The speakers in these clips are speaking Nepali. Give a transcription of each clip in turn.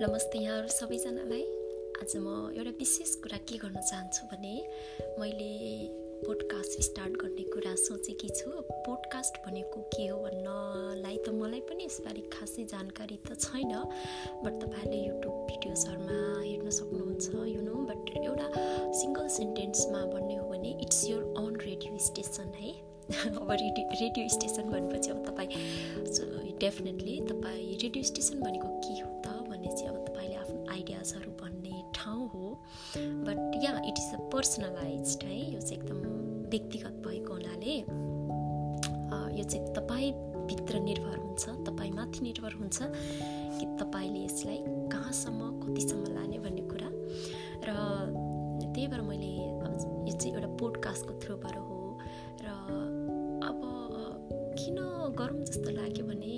नमस्ते यहाँहरू सबैजनालाई। आज म एउटा विशेष कुरा के गर्न चाहन्छु भने मैले पोडकास्ट स्टार्ट गर्ने कुरा सोचेकी छु। पोडकास्ट भनेको के हो भन्नलाई त मलाई पनि यसबारे खासै जानकारी त छैन बट तपाईँहरूले युट्युब भिडियोजहरूमा हेर्न सक्नुहुन्छ यु नो बट एउटा सिङ्गल सेन्टेन्समा भन्ने हो भने it's your on radio station है? अब रेडियो रेडियो स्टेसन भनेपछि अब तपाईँ डेफिनेटली तपाईँ रेडियो स्टेसन भनेको के हो? आइडियाजहरू भन्ने ठाउँ हो। But yeah it is a personalize है। यो चाहिँ एकदम व्यक्तिगत भएको हुनाले यो चाहिँ तपाईँभित्र निर्भर हुन्छ तपाईँमाथि निर्भर हुन्छ कि तपाईँले यसलाई कहाँसम्म कतिसम्म लाने भन्ने कुरा। र त्यही भएर मैले यो चाहिँ एउटा पोडकास्टको थ्रुबाट हो। र अब किन गरौँ जस्तो लाग्यो भने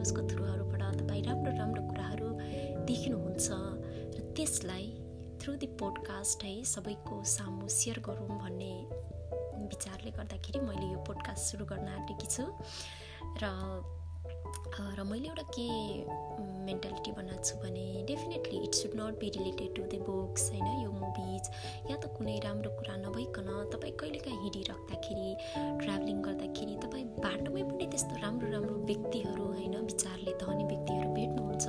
भिडियोजको थ्रुहरूबाट तपाईँ राम्रो राम्रो कुराहरू देख्नुहुन्छ र त्यसलाई थ्रु दि पोडकास्ट है सबैको सामु सेयर गरौँ भन्ने विचारले गर्दाखेरि मैले यो पोडकास्ट सुरु गर्न आँटेकी छु। र र मैले एउटा के मेन्टालिटी बनाएको छु भने definitely it should not be related to the books होइन यो मुभिज या त कुनै राम्रो कुरा नभइकन तपाईँ कहिलेकाहीँ हिँडिराख्दाखेरि ट्राभलिङ गर्दाखेरि तपाईँ बाटोमै पनि त्यस्तो राम्रो राम्रो व्यक्तिहरू होइन विचारले धनी व्यक्तिहरू भेट्नुहुन्छ।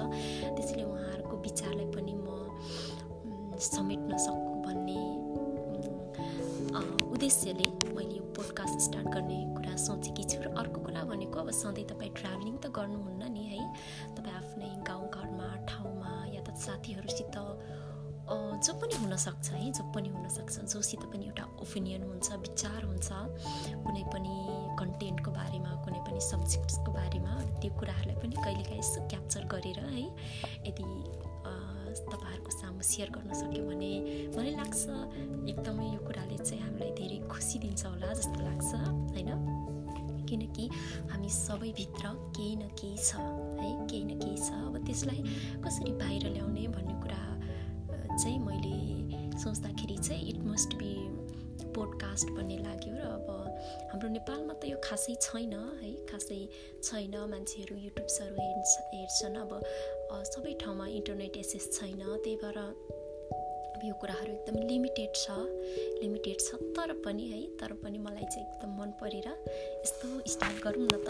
त्यसैले उहाँहरूको विचारलाई पनि म समेट्न सकु भन्ने उद्देश्यले मैले यो पोडकास्ट स्टार्ट गर्ने कुरा सोचेकी छु। र अर्को कुरा भनेको अब सधैँ तपाईँ ट्राभलिङ त गर्नुहुन्न नि है। तपाईँ आफ्नै गाउँघरमा ठाउँमा या त साथीहरूसित जो पनि हुनसक्छ है जो पनि हुनसक्छ। जोसित पनि एउटा ओपिनियन हुन्छ विचार हुन्छ कुनै पनि कन्टेन्टको बारेमा कुनै पनि सब्जेक्ट्सको बारेमा। त्यो कुराहरूलाई पनि कहिलेकाहीँ यसो क्याप्चर गरेर है यदि तपाईँहरूको सामु सेयर गर्न सक्यो भने मलाई लाग्छ एकदमै यो कुराले चाहिँ हामीलाई धेरै खुसी दिन्छ होला जस्तो लाग्छ होइन? किनकि हामी सबैभित्र केही न केही छ है? केही न केही छ। अब त्यसलाई कसरी बाहिर ल्याउने भन्ने कुरा चाहिँ मैले सोच्दाखेरि चाहिँ इट मस्ट बी पोडकास्ट भन्ने लाग्यो र अब हाम्रो नेपालमा त यो खासै छैन है? खासै छैन। मान्छेहरू युट्युब्सहरू हेर्छ हेर्छन्। अब सबै ठाउँमा इन्टरनेट एसेस छैन। त्यही भएर यो कुराहरू एकदम लिमिटेड छ। लिमिटेड छ तर पनि है? तर पनि मलाई चाहिँ एकदम मन परेर यस्तो स्टार्ट गरौँ न त।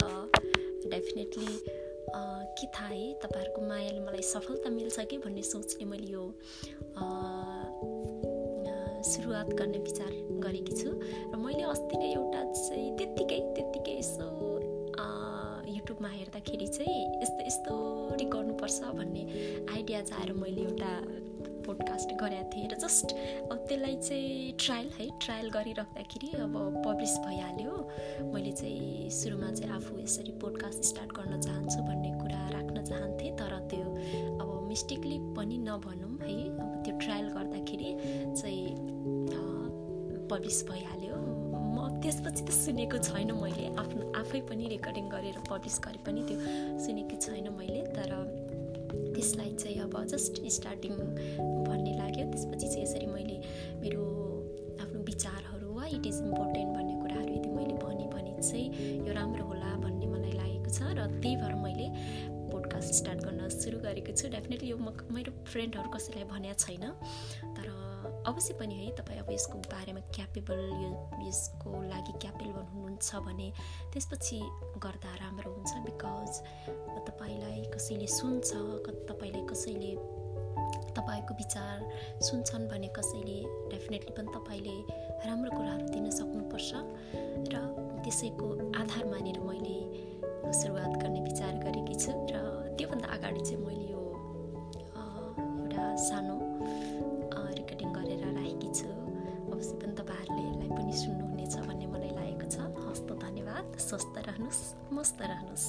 डेफिनेटली के थाहा? तपाईँहरूको मायाले मलाई सफलता मिल्छ कि भन्ने सोचले मैले यो सुरुवात गर्ने विचार गरेकी छु। र मैले अस्ति नै एउटा चाहिँ त्यत्तिकै त्यत्तिकै यसो युट्युबमा हेर्दाखेरि चाहिँ यस्तो यस्तोरी गर्नुपर्छ भन्ने आइडिया जाएर मैले एउटा पोडकास्ट गरेको थिएँ र जस्ट अब त्यसलाई चाहिँ ट्रायल है ट्रायल गरिराख्दाखेरि अब पब्लिस भइहाल्यो। मैले चाहिँ सुरुमा चाहिँ आफू यसरी पोडकास्ट स्टार्ट गर्न चाहन्छु मिस्टेकली पनि नभनौँ है। अब त्यो ट्रायल गर्दाखेरि चाहिँ पब्लिस भइहाल्यो। म त्यसपछि त सुनेको छैन मैले। आफ्नो आफै पनि रेकर्डिङ गरेर पब्लिस गरे पनि त्यो सुनेको छैन मैले। तर त्यसलाई चाहिँ अब जस्ट स्टार्टिङ भन्ने लाग्यो। त्यसपछि चाहिँ यसरी मैले मेरो आफ्नो विचारहरू वा इट इज इम्पोर्टेन्ट भन्ने कुराहरू यदि मैले भने भने चाहिँ यो राम्रो होला भन्ने मलाई लागेको छ। र त्यही भएर मैले पोडकास्ट स्टार्ट गर्न सुरु गरेको छु। डेफिनेटली यो म मेरो फ्रेन्डहरू कसैलाई भनेको छैन। तर अवश्य पनि है तपाईँ अब यसको बारेमा क्यापेबल यो यसको लागि क्यापेबल हुनुहुन्छ भने त्यसपछि गर्दा राम्रो हुन्छ बिकज तपाईँलाई कसैले सुन्छ तपाईँलाई कसैले तपाईँको विचार सुन्छन् भने कसैले डेफिनेटली पनि तपाईँले राम्रो कुराहरू दिन सक्नुपर्छ। र त्यसैको आधार मानेर मैले सुरुवात सानो रेकर्डिङ गरेर राखेकी छु। अवश्य पनि तपाईँहरूले यसलाई पनि सुन्नुहुनेछ भन्ने मलाई लागेको छ। हस्त धन्यवाद। स्वस्थ रहनुहोस् मस्त रहनुहोस्